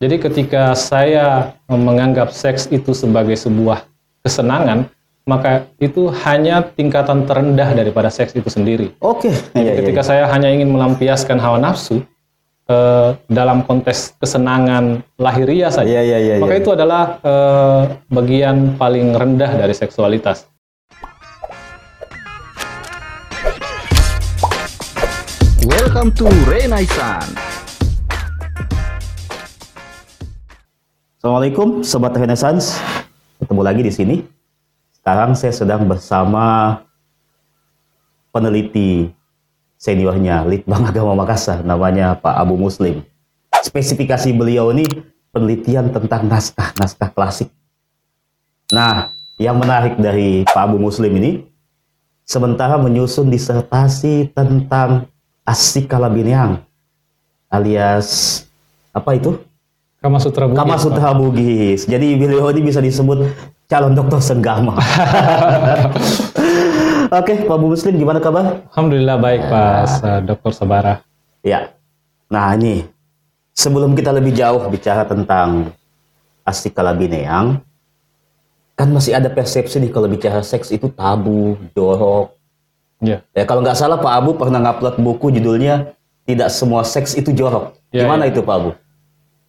Jadi ketika saya menganggap seks itu sebagai sebuah kesenangan, maka itu hanya tingkatan terendah daripada seks itu sendiri. Oke. Jadi Iya, iya, ketika saya hanya ingin melampiaskan hawa nafsu eh, dalam konteks kesenangan lahiriah saja, Iya, iya, iya, maka iya. itu adalah eh, bagian paling rendah dari seksualitas. Welcome to Renaissance. Assalamualaikum Sobat Renaissance. Ketemu lagi di sini. Sekarang saya sedang bersama peneliti seniornya Litbang Agama Makassar namanya Pak Abu Muslim. Spesifikasi beliau ini penelitian tentang naskah-naskah klasik. Nah, yang menarik dari Pak Abu Muslim ini sementara menyusun disertasi tentang Asik Kalabineang alias apa itu? Kama Sutra Bugis, Kama. Sutra Bugis. Jadi beliau ini bisa disebut calon dokter senggama. Oke, Pak Bu Muslim gimana kabar? Alhamdulillah baik Pak eh, Dr. Sabara. Ya. Nah ini, sebelum kita lebih jauh bicara tentang Asik Kalabineang, kan masih ada persepsi nih kalau bicara seks itu tabu, jorok. Ya. Ya kalau nggak salah Pak Abu pernah ngupload buku judulnya Tidak Semua Seks Itu Jorok. Ya, Gimana ya. itu Pak Abu?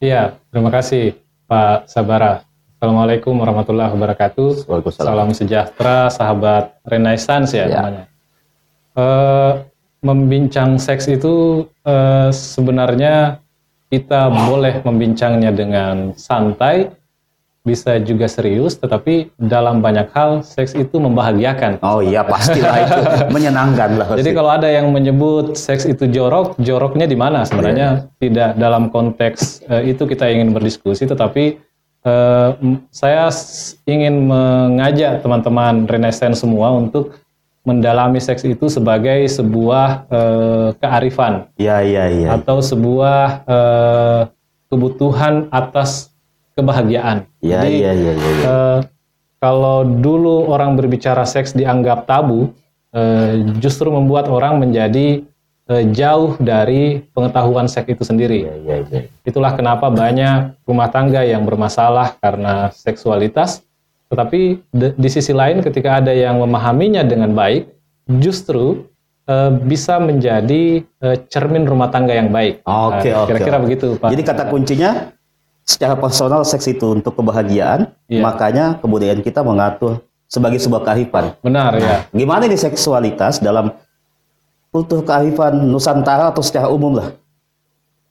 Iya, terima kasih Pak Sabara. Assalamualaikum warahmatullahi wabarakatuh. Waalaikumsalam. Salam sejahtera, sahabat Renaissance ya, Ya. namanya. Eh, membincang seks itu eh, sebenarnya kita boleh membincangnya dengan santai, bisa juga serius, tetapi dalam banyak hal seks itu membahagiakan. Oh iya pastilah itu menyenangkan lah. Jadi kalau ada yang menyebut seks itu jorok, joroknya di mana? Sebenarnya tidak dalam konteks eh, itu kita ingin berdiskusi, tetapi m- saya ingin mengajak teman-teman Renaissance semua untuk mendalami seks itu sebagai sebuah eh, kearifan Iya iya iya. atau sebuah eh, kebutuhan atas kebahagiaan. Iya Jadi, iya iya iya. iya. Eh, kalau dulu orang berbicara seks dianggap tabu, eh, justru membuat orang menjadi eh, jauh dari pengetahuan seks itu sendiri. Iya iya iya. Itulah kenapa banyak rumah tangga yang bermasalah karena seksualitas, tetapi de- di sisi lain ketika ada yang memahaminya dengan baik, justru bisa menjadi cermin rumah tangga yang baik. Oke Nah, oke. Kira-kira begitu, Pak. Jadi kata kuncinya secara personal seks itu untuk kebahagiaan, Iya. makanya kebudayaan kita mengatur sebagai sebuah kearifan. Benar ya. Gimana ini seksualitas dalam kultur kearifan Nusantara atau secara umum lah?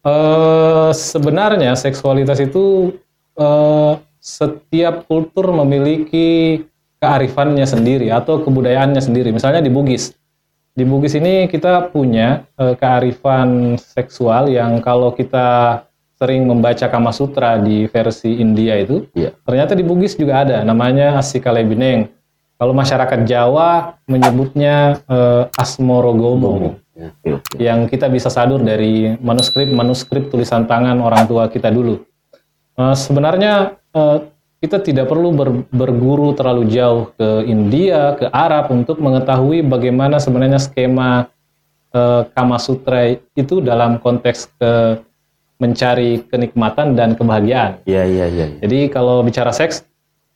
Eh, sebenarnya seksualitas itu eh, setiap kultur memiliki kearifannya sendiri atau kebudayaannya sendiri. Misalnya di Bugis. Di Bugis ini kita punya eh, kearifan seksual yang kalau kita sering membaca Kama Sutra di versi India itu, Iya. ternyata di Bugis juga ada namanya Asikalebineng. Kalau masyarakat Jawa menyebutnya eh, Asmorogomo Ya, oke, oke. yang kita bisa sadur dari manuskrip-manuskrip tulisan tangan orang tua kita dulu. Eh, sebenarnya eh, kita tidak perlu ber- berguru terlalu jauh ke India, ke Arab untuk mengetahui bagaimana sebenarnya skema eh, Kama Sutra itu dalam konteks ke mencari kenikmatan dan kebahagiaan. Iya iya iya. iya. Jadi kalau bicara seks,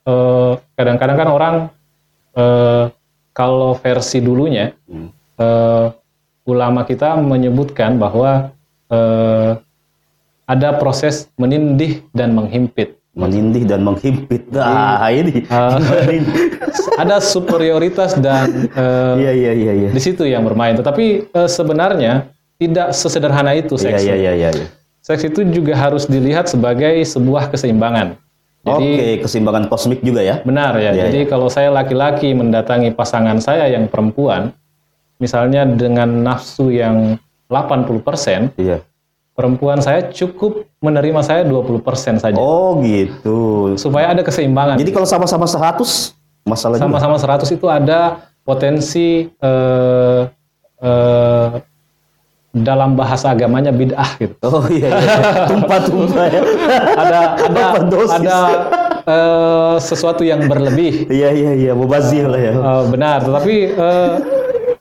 eh, kadang-kadang kan orang eh, kalau versi dulunya Hmm. eh, ulama kita menyebutkan bahwa eh, ada proses menindih dan menghimpit. Menindih dan menghimpit. Nah ini. Eh, ini? ada superioritas dan eh, Iya iya iya iya. di situ yang bermain. Tetapi eh, sebenarnya tidak sesederhana itu Iya seks. iya iya iya. iya. Seks itu juga harus dilihat sebagai sebuah keseimbangan. Jadi Oke, keseimbangan kosmik juga ya. Benar ya. Iya, Jadi kalau saya laki-laki mendatangi pasangan saya yang perempuan, misalnya dengan nafsu yang 80%, Iya. perempuan saya cukup menerima saya 20% saja. Oh gitu. Supaya ada keseimbangan. Jadi kalau sama-sama 100 masalah sama-sama 100 itu ada potensi eh, eh, dalam bahasa agamanya bid'ah gitu. Oh iya, iya. tumpah-tumpah ya. Ada ada ada eh, sesuatu yang berlebih. Iya iya iya, mubazir lah ya. Eh, benar, tetapi eh,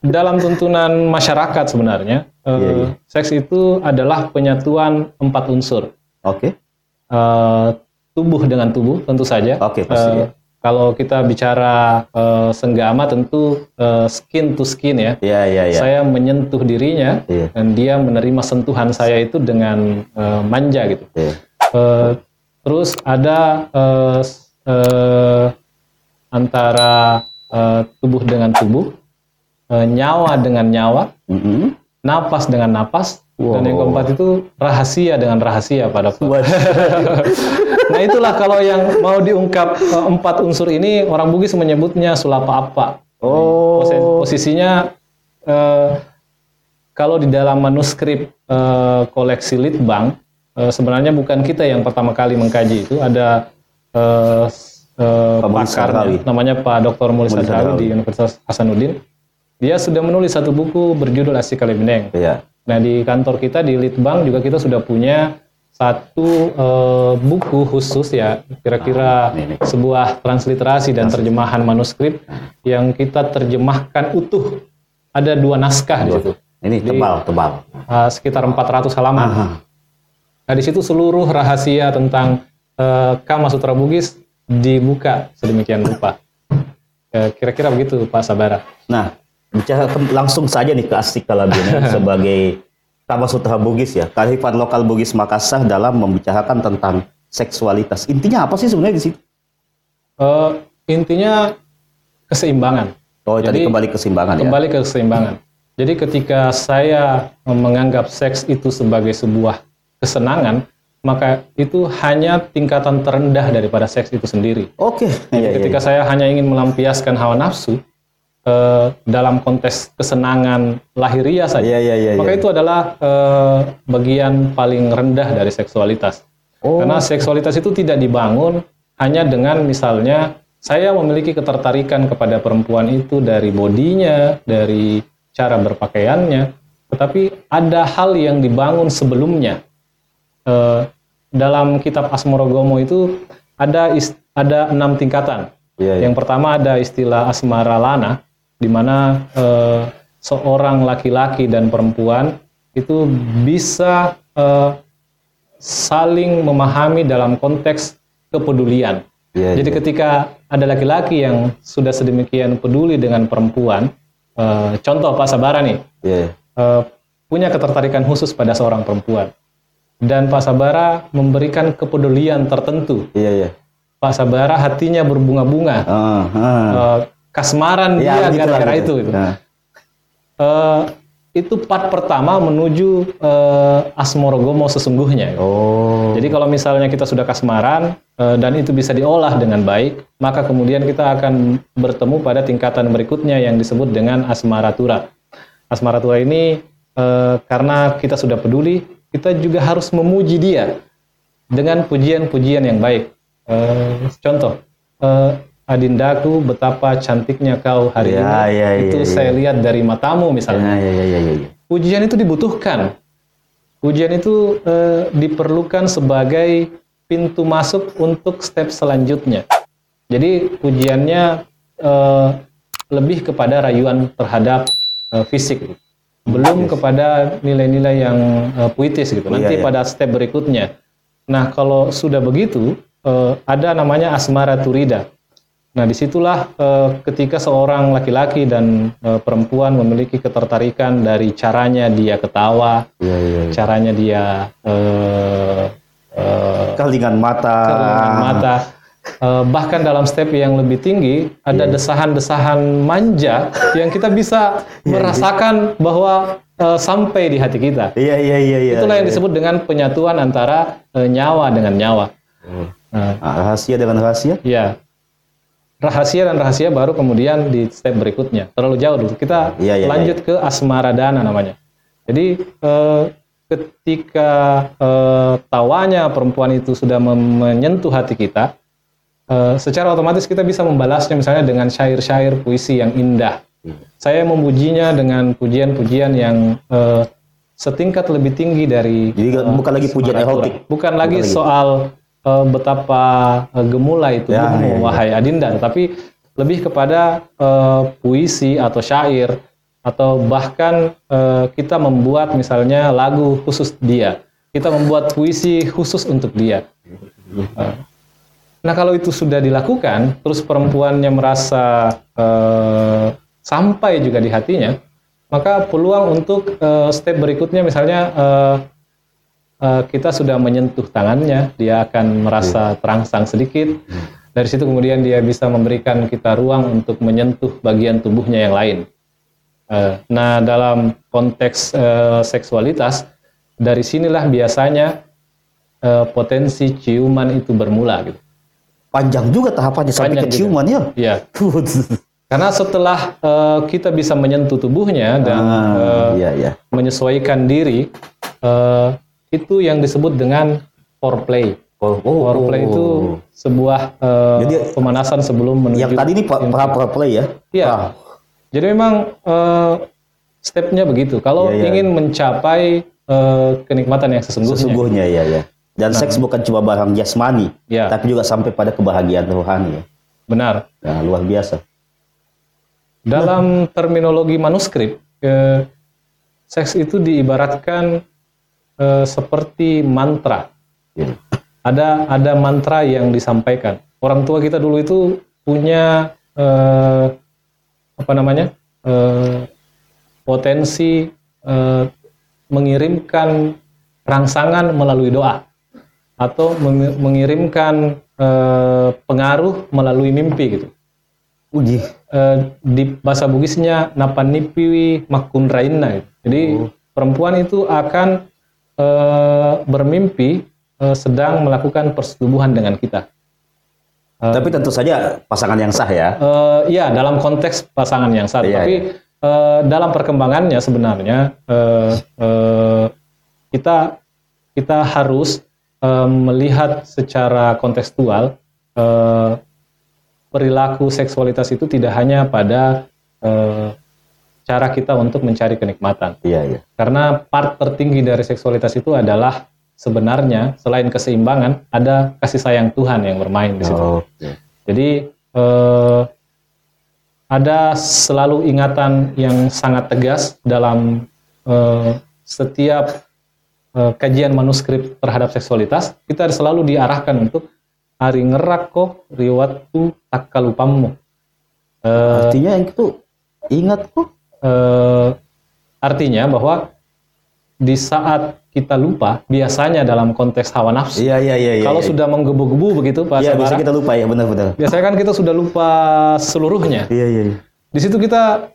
dalam tuntunan masyarakat sebenarnya eh, Iya, iya. seks itu adalah penyatuan empat unsur. Oke. eh, tubuh dengan tubuh tentu saja. Oke, pasti Eh, ya. Kalau kita bicara eh, senggama tentu eh, skin to skin ya. Iya, iya, iya. Saya menyentuh dirinya Iya. dan dia menerima sentuhan saya itu dengan eh, manja gitu. Iya. Eh, terus ada s- eh, antara eh, tubuh dengan tubuh, eh, nyawa dengan nyawa, Mm-mm. napas dengan napas, dan yang Wow. keempat itu rahasia dengan rahasia pada Nah itulah kalau yang mau diungkap eh, empat unsur ini orang Bugis menyebutnya sulapa apa. Oh. Posi- Posisinya eh, kalau di dalam manuskrip eh, koleksi Litbang eh, sebenarnya bukan kita yang pertama kali mengkaji itu ada eh, eh, pakar namanya Pak Dr. Mulis Sarkawi. di Universitas Hasanuddin. Dia sudah menulis satu buku berjudul Asik Kalimineng. Iya. Nah di kantor kita di Litbang juga kita sudah punya satu eh, buku khusus ya kira-kira Ah, sebuah transliterasi dan terjemahan manuskrip yang kita terjemahkan utuh. Ada dua naskah di situ, Ini tebal, tebal. eh, sekitar 400 halaman. Aha. Nah di situ seluruh rahasia tentang eh, Kama Sutra Bugis dibuka sedemikian rupa. Eh, Kira-kira begitu Pak Sabara. Nah, bicara tem- langsung saja nih ke Asik Kalabina sebagai Kama Sutra Bugis ya, kearifan lokal Bugis Makassar dalam membicarakan tentang seksualitas. Intinya apa sih sebenarnya di situ? Eh, intinya keseimbangan. Oh, tadi Jadi, kembali keseimbangan ya. kembali ke keseimbangan. Jadi ketika saya menganggap seks itu sebagai sebuah kesenangan, maka itu hanya tingkatan terendah daripada seks itu sendiri. Oke. Iya, iya, ketika iya. saya hanya ingin melampiaskan hawa nafsu eh, dalam konteks kesenangan lahiriah saja, Iya, iya, iya, maka iya. itu adalah eh, bagian paling rendah dari seksualitas. Oh. Karena seksualitas itu tidak dibangun hanya dengan misalnya saya memiliki ketertarikan kepada perempuan itu dari bodinya, dari cara berpakaiannya, tetapi ada hal yang dibangun sebelumnya. Eh, dalam kitab Asmorogomo itu ada ada enam tingkatan. Iya, iya. Yang pertama ada istilah asmara lana, di mana eh, seorang laki-laki dan perempuan itu bisa eh, saling memahami dalam konteks kepedulian. Iya, Jadi iya. ketika ada laki-laki yang sudah sedemikian peduli dengan perempuan, eh, contoh Pak Sabara nih, iya. eh, punya ketertarikan khusus pada seorang perempuan, dan Pak Sabara memberikan kepedulian tertentu. Iya, iya. Pak Sabara hatinya berbunga-bunga, Ah, ah. eh, kasmaran Ya, dia gara-gara gitu. itu. gitu. Nah, Eh, itu part pertama menuju eh, Asmorogomo sesungguhnya. Oh. Jadi kalau misalnya kita sudah kasmaran eh, dan itu bisa diolah dengan baik, maka kemudian kita akan bertemu pada tingkatan berikutnya yang disebut dengan asmaratura. Asmaratura ini eh, karena kita sudah peduli, kita juga harus memuji dia dengan pujian-pujian yang baik. Eh, contoh, eh, Adindaku, betapa cantiknya kau hari Ya, ini. ya, itu ya, saya lihat dari matamu misalnya Iya, iya, iya, iya, iya. pujian itu dibutuhkan. Pujian itu eh, diperlukan sebagai pintu masuk untuk step selanjutnya. Jadi pujiannya eh, lebih kepada rayuan terhadap eh, fisik, belum kepada nilai-nilai yang eh, puitis gitu. Nanti Iya, iya. pada step berikutnya. Nah kalau sudah begitu eh, ada namanya asmara turida. Nah, di situlah eh, ketika seorang laki-laki dan eh, perempuan memiliki ketertarikan dari caranya dia ketawa, Iya, iya. iya. caranya dia eh, eh, Kelingan mata. keringan mata. Eh, bahkan dalam step yang lebih tinggi ada desahan-desahan manja yang kita bisa merasakan bahwa eh, sampai di hati kita. Iya, iya, iya, iya. Itulah yang iya. disebut dengan penyatuan antara eh, nyawa dengan nyawa. Oh. Nah, Ah, rahasia dengan rahasia. Ya, rahasia dan rahasia baru kemudian di step berikutnya. Terlalu jauh dulu. Kita Iya, iya, lanjut ke asmaradana namanya. Jadi eh, ketika eh, tawanya perempuan itu sudah menyentuh hati kita, eh, secara otomatis kita bisa membalasnya misalnya dengan syair-syair puisi yang indah. Saya memujinya dengan pujian-pujian yang eh, setingkat lebih tinggi dari Jadi eh, bukan lagi pujian erotik. Bukan lagi lagi. soal eh, betapa eh, gemulai Ya, tubuhmu, ya, ya. wahai Adinda, tapi lebih kepada eh, puisi atau syair atau bahkan eh, kita membuat misalnya lagu khusus dia. kita membuat puisi khusus untuk dia. Eh, Nah kalau itu sudah dilakukan, terus perempuannya merasa eh, sampai juga di hatinya, maka peluang untuk eh, step berikutnya misalnya eh, eh, kita sudah menyentuh tangannya, dia akan merasa terangsang sedikit. Dari situ kemudian dia bisa memberikan kita ruang untuk menyentuh bagian tubuhnya yang lain. Eh, nah dalam konteks eh, seksualitas, dari sinilah biasanya potensi ciuman itu bermula gitu. Panjang juga tahapannya sampai Panjang ke ciuman ya. Ya, karena setelah eh, kita bisa menyentuh tubuhnya dan Ah, eh, iya iya. menyesuaikan diri, eh, itu yang disebut dengan foreplay. Oh, oh, Foreplay oh. itu sebuah eh, Jadi, pemanasan sebelum menuju. yang tadi ini pra pra- pra play ya. Iya. Ah, Jadi memang eh, stepnya begitu. Kalau Iya, iya. ingin mencapai eh, kenikmatan yang sesungguhnya, sesungguhnya ya ya. Dan seks bukan cuma barang jasmani, ya tapi juga sampai pada kebahagiaan rohani ya. benar. Nah, luar biasa. Dalam terminologi manuskrip, eh, seks itu diibaratkan eh, seperti mantra. Ya. Ada ada mantra yang disampaikan. Orang tua kita dulu itu punya eh, apa namanya eh, potensi eh, mengirimkan rangsangan melalui doa atau meng- mengirimkan eh, pengaruh melalui mimpi gitu Uji. eh, di bahasa Bugisnya napanipiwi makunraina. gitu. Jadi perempuan itu akan eh, bermimpi eh, sedang melakukan persetubuhan dengan kita. Tapi tentu saja pasangan yang sah ya. Eh, ya dalam konteks pasangan yang satu. Iya, Tapi eh, dalam perkembangannya sebenarnya eh, eh, kita kita harus eh, melihat secara kontekstual eh, perilaku seksualitas itu tidak hanya pada eh, cara kita untuk mencari kenikmatan. Iya iya. Karena part tertinggi dari seksualitas itu adalah sebenarnya selain keseimbangan ada kasih sayang Tuhan yang bermain di situ. Oke. Jadi eh, ada selalu ingatan yang sangat tegas dalam eh, setiap eh, kajian manuskrip terhadap seksualitas. Kita selalu diarahkan untuk hari ngerak kok riwatu takalupamu. Eh, Artinya itu ingat kok. Eh, artinya bahwa di saat kita lupa, biasanya dalam konteks hawa nafsu, Iya iya iya iya. kalau iya. sudah menggebu-gebu begitu Pak Iya, bisa kita lupa ya benar-benar. biasanya kan kita sudah lupa seluruhnya. Iya iya. iya. Di situ kita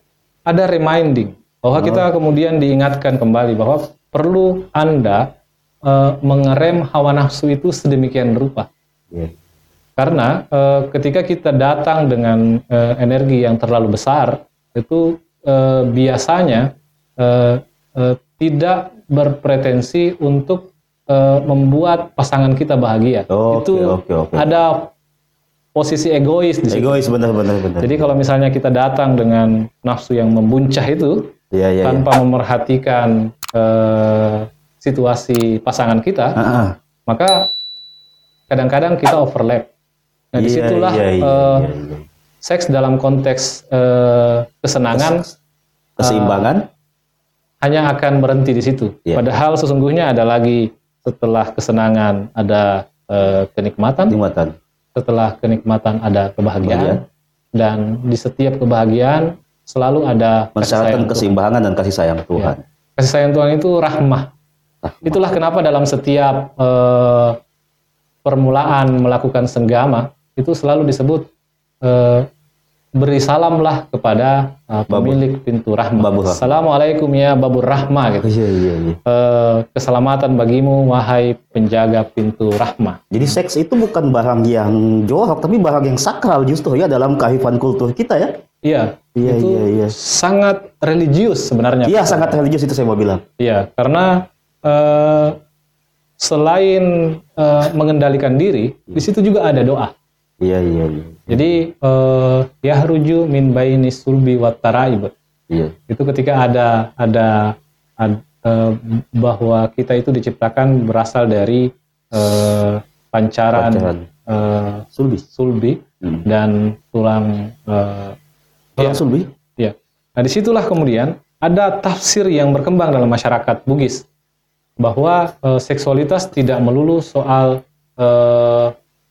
ada reminding bahwa kita kemudian diingatkan kembali bahwa perlu Anda eh, mengerem hawa nafsu itu sedemikian rupa. Iya. Karena eh, ketika kita datang dengan eh, energi yang terlalu besar, itu eh, biasanya eh, eh, tidak berpretensi untuk eh, membuat pasangan kita bahagia. Oke, itu oke, oke. ada posisi egois di situ. Egois benar-benar benar. Jadi kalau misalnya kita datang dengan nafsu yang membuncah itu iya. iya. tanpa memerhatikan eh, situasi pasangan kita, Ah, ah. maka kadang-kadang kita overlap. Nah di situlah iya, eh, iya, iya. Seks dalam konteks eh, kesenangan keseimbangan. hanya akan berhenti di situ. Iya. Padahal sesungguhnya ada lagi setelah kesenangan ada eh, kenikmatan, Nikmatan. setelah kenikmatan ada kebahagiaan, dan di setiap kebahagiaan selalu ada Mensyaratkan Tuhan. keseimbangan dan kasih sayang Tuhan. Kasih sayang Tuhan itu rahmah. Itulah kenapa dalam setiap eh, permulaan melakukan senggama itu selalu disebut eh, beri salamlah kepada eh, pemilik pintu rahmah. Babur rahmah. Assalamualaikum ya babur rahmah gitu. Iya iya iya. Eh, keselamatan bagimu wahai penjaga pintu rahmah. Jadi seks itu bukan barang yang jorok, tapi barang yang sakral justru ya dalam kearifan kultur kita ya. Iya, Iya itu iya iya. sangat religius sebenarnya. Iya sangat religius itu saya mau bilang. Iya, karena eh, selain eh, mengendalikan diri, di situ juga ada doa. Iya iya iya. Jadi eh, yahruju min baini sulbi wat taraib. Iya. Itu ketika ada ada ad- eh, bahwa kita itu diciptakan berasal dari eh, pancaran, Pancaran. eh, Sulbi. sulbi Hmm. dan tulang eh, Tulang Iya. sulbi. Ya. Nah, di situlah kemudian ada tafsir yang berkembang dalam masyarakat Bugis. bahwa eh, seksualitas tidak melulu soal eh,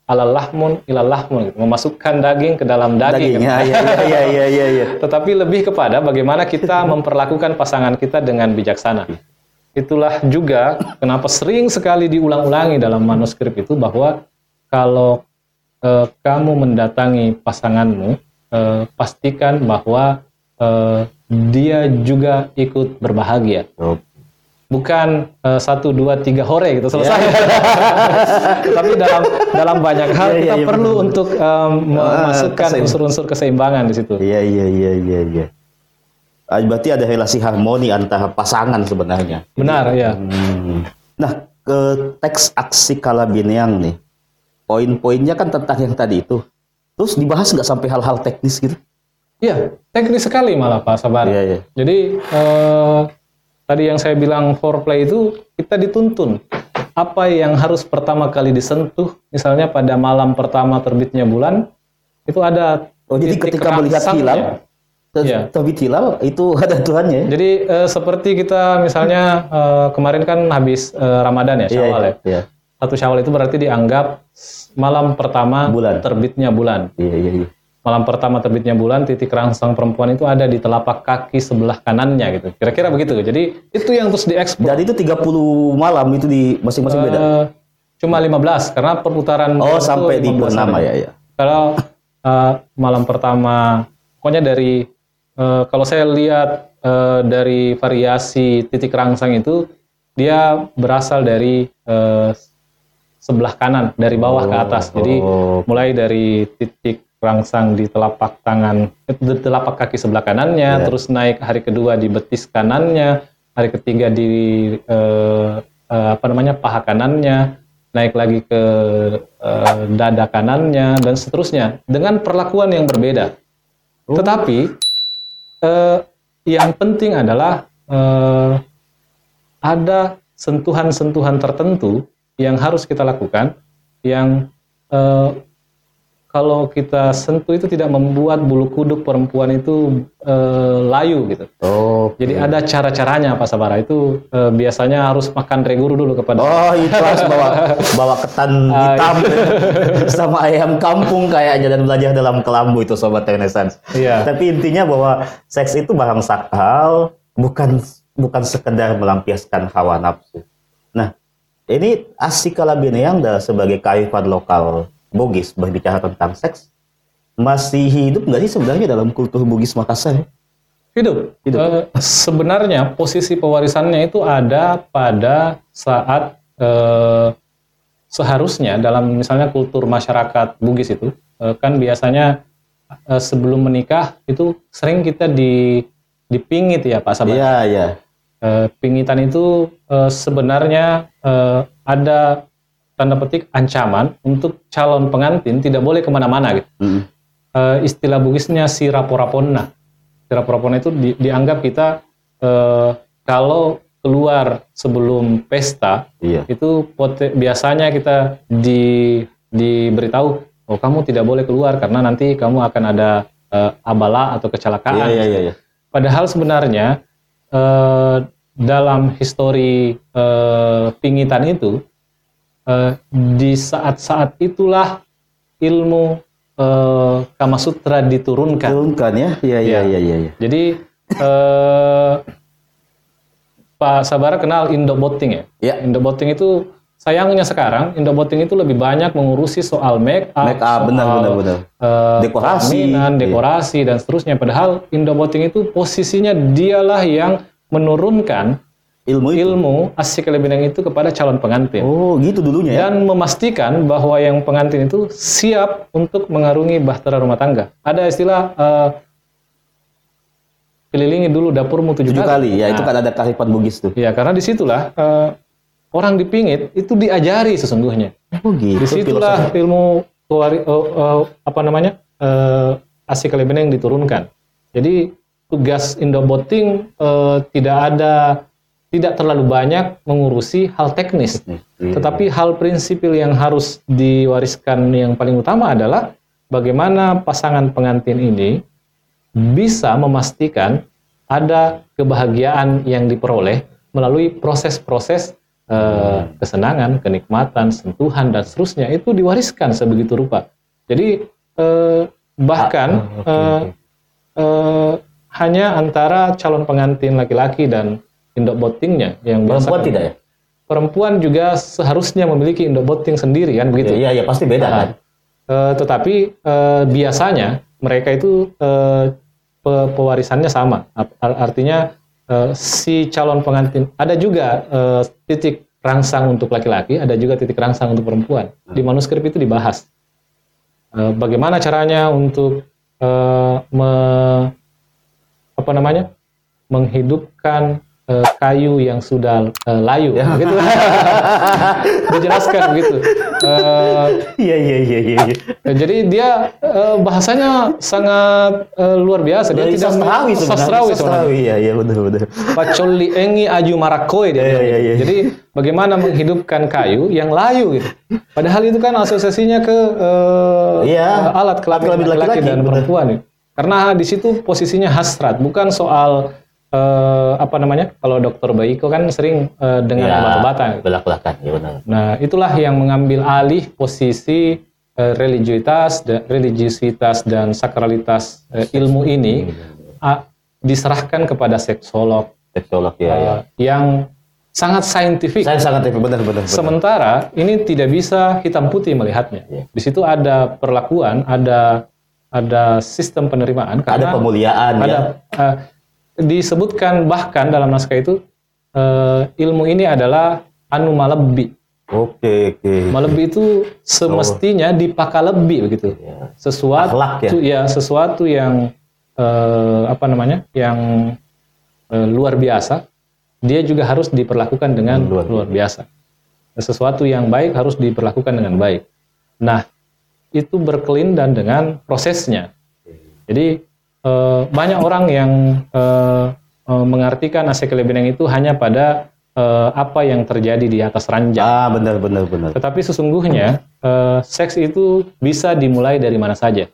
alalahmun ilalahmun, gitu. memasukkan daging ke dalam daging. Daging, ya, ya, ya, ya, ya, ya. Tetapi lebih kepada bagaimana kita memperlakukan pasangan kita dengan bijaksana. Itulah juga kenapa sering sekali diulang-ulangi dalam manuskrip itu bahwa kalau eh, kamu mendatangi pasanganmu, eh, pastikan bahwa eh, dia juga ikut berbahagia. Oh, Bukan eh, satu dua tiga hore gitu selesai. Tapi dalam dalam banyak hal Iya, iya, kita iya, perlu benar. untuk Ah, memasukkan unsur-unsur keseimbangan di situ. Iya, iya, iya, iya, iya. Ah, Berarti ada relasi harmoni antara pasangan sebenarnya. Benar ya. Hmm. Nah, ke teks aksi Kalabineang nih, poin-poinnya kan tentang yang tadi itu. Terus dibahas nggak sampai hal-hal teknis gitu? Iya, teknis sekali malah Pak Sabar. Iya, iya. Jadi eh, tadi yang saya bilang foreplay itu kita dituntun apa yang harus pertama kali disentuh, misalnya pada malam pertama terbitnya bulan itu ada Oh, jadi ketika melihat rangsangnya. hilal, Iya. terbit hilal itu ada Tuhannya ya? Jadi eh, seperti kita misalnya eh, kemarin kan habis eh, Ramadan ya Iya, Syawal iya, ya. iya. Satu Syawal itu berarti dianggap malam pertama Bulan. terbitnya bulan. Iya, iya, iya. Malam pertama terbitnya bulan titik rangsang perempuan itu ada di telapak kaki sebelah kanannya gitu. Kira-kira begitu. Jadi itu yang terus diekspor. Dan itu 30 malam itu di masing-masing beda. Eh, cuma 15 karena perputaran Oh, sampai di 15 26 hari. ya, ya. Kalau eh, malam pertama pokoknya dari eh, kalau saya lihat eh, dari variasi titik rangsang itu dia berasal dari eh, sebelah kanan dari bawah ke atas. Jadi oh. mulai dari titik rangsang di telapak tangan, eh, di telapak kaki sebelah kanannya, Ya. terus naik hari kedua di betis kanannya, hari ketiga di eh, eh, apa namanya paha kanannya, naik lagi ke eh, dada kanannya dan seterusnya dengan perlakuan yang berbeda. Tetapi eh, yang penting adalah eh, ada sentuhan-sentuhan tertentu yang harus kita lakukan yang eh, kalau kita sentuh itu tidak membuat bulu kuduk perempuan itu eh, layu gitu. Oh. Jadi ada cara-caranya Pak Sabara itu eh, biasanya harus makan reguru dulu kepada Oh, itu harus bawa bawa ketan Ah, hitam sama ayam kampung kayaknya dan belajar dalam kelambu itu sobat Renaissance. Iya. Tapi intinya bahwa seks itu barang sakral, bukan bukan sekedar melampiaskan hawa nafsu. Nah, ini Asika Labineang sebagai kearifan lokal Bugis berbicara tentang seks masih hidup nggak sih sebenarnya dalam kultur Bugis Makassar? Hidup. Hidup. Eh, sebenarnya posisi pewarisannya itu ada pada saat eh, seharusnya dalam misalnya kultur masyarakat Bugis itu eh, kan biasanya eh, sebelum menikah itu sering kita di dipingit ya Pak Sabar. Iya, iya. Eh, pingitan itu eh, sebenarnya eh, ada tanda petik ancaman untuk calon pengantin tidak boleh ke mana-mana gitu Mm. eh, istilah Bugisnya si raporaponna. Si raporaponna itu di- dianggap kita eh, kalau keluar sebelum pesta Iya. itu pote- biasanya kita di diberitahu oh kamu tidak boleh keluar karena nanti kamu akan ada eh, abala atau kecelakaan. Iya, iya, iya, iya. Padahal sebenarnya eh, dalam histori eh, pingitan itu eh, di saat-saat itulah ilmu eh, Kama Sutra diturunkan. Turunkan ya? Iya, iya, Iya. iya, iya. iya. Jadi eh, Pak Sabara kenal Indoboting ya? Ya. Indoboting itu sayangnya sekarang Indoboting itu lebih banyak mengurusi soal make up, Make up, benar, benar, benar. Dekorasi. pelaminan, dekorasi dan seterusnya. Padahal Indoboting itu posisinya dialah yang menurunkan Ilmu itu. ilmu asik lebinang itu kepada calon pengantin Oh, gitu dulunya ya? dan memastikan bahwa yang pengantin itu siap untuk mengarungi bahtera rumah tangga. Ada istilah eh, kelilingi dulu dapurmu tujuh, Tujuh kali. Ya, itu Nah, kan ada kearifan Bugis tuh. Ya, karena di situlah eh, orang dipingit itu diajari sesungguhnya. Oh, gitu. Di situlah ilmu kewari- eh, eh, apa namanya uh, asik yang diturunkan. Jadi tugas Indoboting eh, tidak ada tidak terlalu banyak mengurusi hal teknis. Iya. Tetapi hal prinsipil yang harus diwariskan yang paling utama adalah bagaimana pasangan pengantin ini bisa memastikan ada kebahagiaan yang diperoleh melalui proses-proses eh, kesenangan, kenikmatan, sentuhan dan seterusnya itu diwariskan sebegitu rupa. Jadi eh, bahkan Ah, oke, eh, eh, hanya antara calon pengantin laki-laki dan indok botingnya yang Perempuan kan. tidak ya? Perempuan juga seharusnya memiliki indok boting sendiri kan begitu. Iya, iya, pasti beda Nah, kan? eh, tetapi eh, biasanya mereka itu pe- pewarisannya sama. Art- Artinya eh, si calon pengantin ada juga eh, titik rangsang untuk laki-laki, ada juga titik rangsang untuk perempuan. Di manuskrip itu dibahas Eh, bagaimana caranya untuk eh, me- apa namanya menghidupkan eh, kayu yang sudah eh, layu, begitu. Dijelaskan begitu. Eh, Iya, iya, iya, iya. iya. Ya, Jadi dia eh, bahasanya sangat eh, luar biasa. Dia Dari tidak sastrawi sebenarnya. sastrawi. Sastrawi, iya, iya, benar, benar. Pacoli engi aju marakoi dia bilang iya, gitu. iya. Jadi bagaimana menghidupkan kayu yang layu gitu. Padahal itu kan asosiasinya ke Iya. eh, alat kelamin laki-laki dan perempuan. gitu. Karena di situ posisinya hasrat, bukan soal eh, apa namanya? Kalau dokter Baiko kan sering eh, dengan Iya, obat-obatan. Belak-belakan, ya benar. Nah, itulah yang mengambil alih posisi eh, religiusitas, da- religiusitas dan sakralitas eh, ilmu ini a- diserahkan kepada seksolog Seksolog, ya, ya. eh, yang sangat saintifik. Saya sangat benar, benar, benar. Sementara ini tidak bisa hitam putih melihatnya. Iya. Di situ ada perlakuan, ada ada sistem penerimaan Ada karena pemuliaan, ya. ada eh, disebutkan bahkan dalam naskah itu eh, ilmu ini adalah anu malebi. Oke, oke. Malebi itu semestinya dipakalebi begitu. Ya. Sesuatu Akhlak, ya? ya sesuatu yang eh, apa namanya? yang eh, luar biasa, dia juga harus diperlakukan dengan Luar luar, biasa. Sesuatu yang baik harus diperlakukan dengan baik. Nah, itu berkelindan dengan prosesnya. Jadi eh, banyak orang yang eh, eh, mengartikan asekele beneng itu hanya pada eh, apa yang terjadi di atas ranjang. Ah, benar, benar, benar. Tetapi sesungguhnya eh, seks itu bisa dimulai dari mana saja.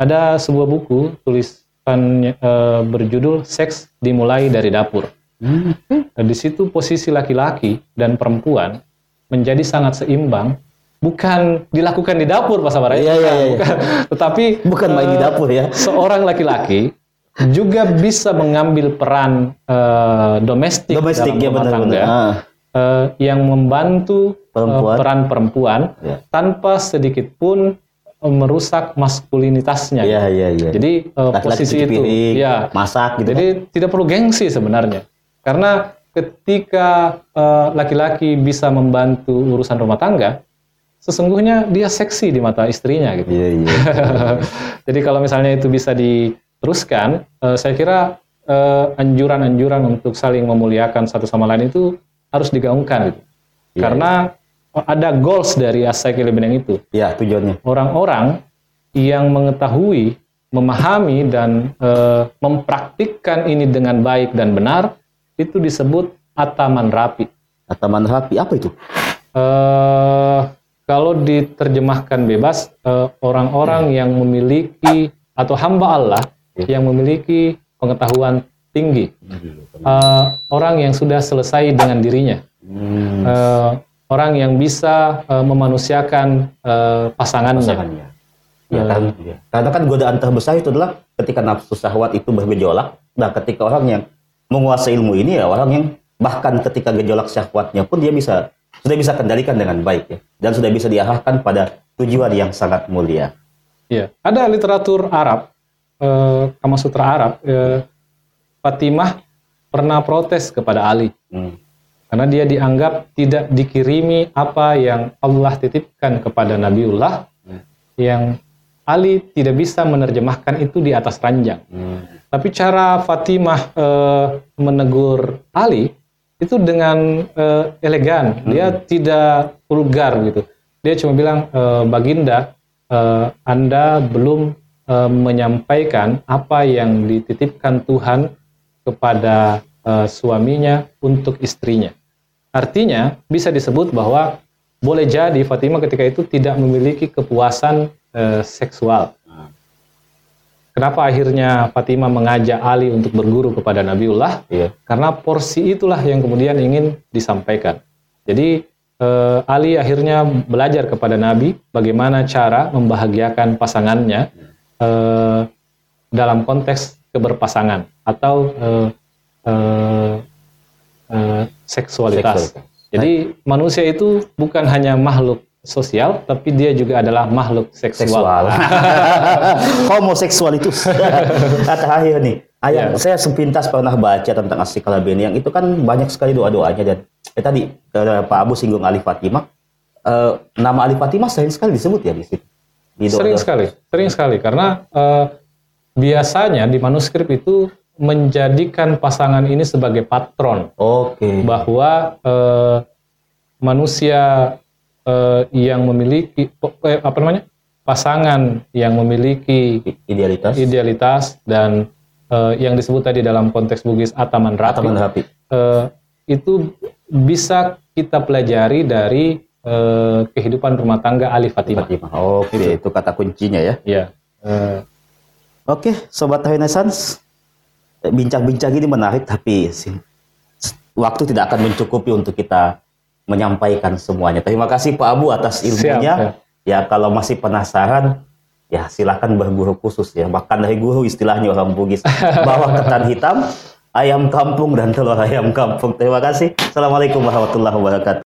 Ada sebuah buku tulisan eh, berjudul Seks Dimulai dari Dapur. Hmm. Nah, di situ posisi laki-laki dan perempuan menjadi sangat seimbang, bukan dilakukan di dapur Pak Sabar ya. Iya, iya, iya. Bukan, tetapi Bukan main di eh, dapur ya. Seorang laki-laki juga bisa mengambil peran eh, domestik, Domestik, dalam ya rumah benar, tangga benar. Ah. eh, yang membantu Perempuan. peran perempuan Ya. tanpa sedikit pun merusak maskulinitasnya. Iya, iya, iya. Jadi eh, Laki-laki posisi cuci itu, piring, ya. masak gitu. Jadi tidak perlu gengsi sebenarnya, karena ketika laki-laki bisa membantu urusan rumah tangga, sesungguhnya dia seksi di mata istrinya gitu. Iya, iya. Jadi kalau misalnya itu bisa diteruskan, eh, saya kira eh, anjuran-anjuran untuk saling memuliakan satu sama lain itu harus digaungkan gitu. Iya, Karena ada goals dari Asai Beneng itu. Iya, tujuannya. Orang-orang yang mengetahui, memahami dan eh, mempraktikkan ini dengan baik dan benar itu disebut ataman rapi. Ataman rapi apa itu? Eh, kalau diterjemahkan bebas, eh, orang-orang yang memiliki atau hamba Allah yang memiliki pengetahuan tinggi, Eh, orang yang sudah selesai dengan dirinya, Hmm, Eh, orang yang bisa eh, memanusiakan eh, pasangannya. pasangannya. Ya kan, ya. Karena kan godaan terbesar itu adalah ketika nafsu syahwat itu bergejolak. Nah, ketika orang yang menguasai ilmu ini ya orang yang bahkan ketika gejolak syahwatnya pun dia bisa sudah bisa kendalikan dengan baik ya dan sudah bisa diarahkan pada tujuan yang sangat mulia. Iya, ada literatur Arab, eh, Kama Sutra Arab. eh, Fatimah pernah protes kepada Ali Hmm. karena dia dianggap tidak dikirimi apa yang Allah titipkan kepada Nabiullah yang Ali tidak bisa menerjemahkan itu di atas ranjang. Hmm. Tapi cara Fatimah eh, menegur Ali itu dengan eh, elegan. Dia tidak vulgar gitu. Dia cuma bilang, "Eh, Baginda, eh, Anda belum eh, menyampaikan apa yang dititipkan Tuhan kepada eh, suaminya untuk istrinya." Artinya bisa disebut bahwa boleh jadi Fatimah ketika itu tidak memiliki kepuasan eh, seksual. Kenapa akhirnya Fatimah mengajak Ali untuk berguru kepada Nabiullah? Iya. Karena porsi itulah yang kemudian ingin disampaikan. Jadi eh, Ali akhirnya belajar kepada Nabi bagaimana cara membahagiakan pasangannya eh, dalam konteks keberpasangan atau eh, eh, eh, seksualitas. Seksualitas. Jadi manusia itu bukan hanya makhluk sosial, tapi dia juga adalah makhluk seksual. seksual. Homoseksualitas. Kata akhir nih. Ayah, Ya. saya sepintas pernah baca tentang Asri Kalabeni yang itu kan banyak sekali doa-doanya dan eh, tadi eh, Pak Abu singgung Ali Fatimah. Eh, nama Ali Fatimah sering sekali disebut ya di situ. Di doa-doa. Sering sekali, sering sekali karena eh, biasanya di manuskrip itu menjadikan pasangan ini sebagai patron Oke. bahwa eh, manusia eh, yang memiliki eh, apa namanya pasangan yang memiliki Idealitas. idealitas dan eh, yang disebut tadi dalam konteks Bugis ataman rapi, Ataman rapi. eh, itu bisa kita pelajari dari eh, kehidupan rumah tangga Ali Fatimah. Fatimah. Oke, itu kata kuncinya ya. Ya. Eh, Oke, sobat Renaissance. Bincang-bincang ini menarik tapi waktu tidak akan mencukupi untuk kita menyampaikan semuanya. Terima kasih Pak Abu atas ilmunya. Ya, kalau masih penasaran ya silakan berguru khusus ya. Bahkan dari guru istilahnya orang Bugis bawa ketan hitam, ayam kampung dan telur ayam kampung. Terima kasih. Assalamualaikum warahmatullahi wabarakatuh.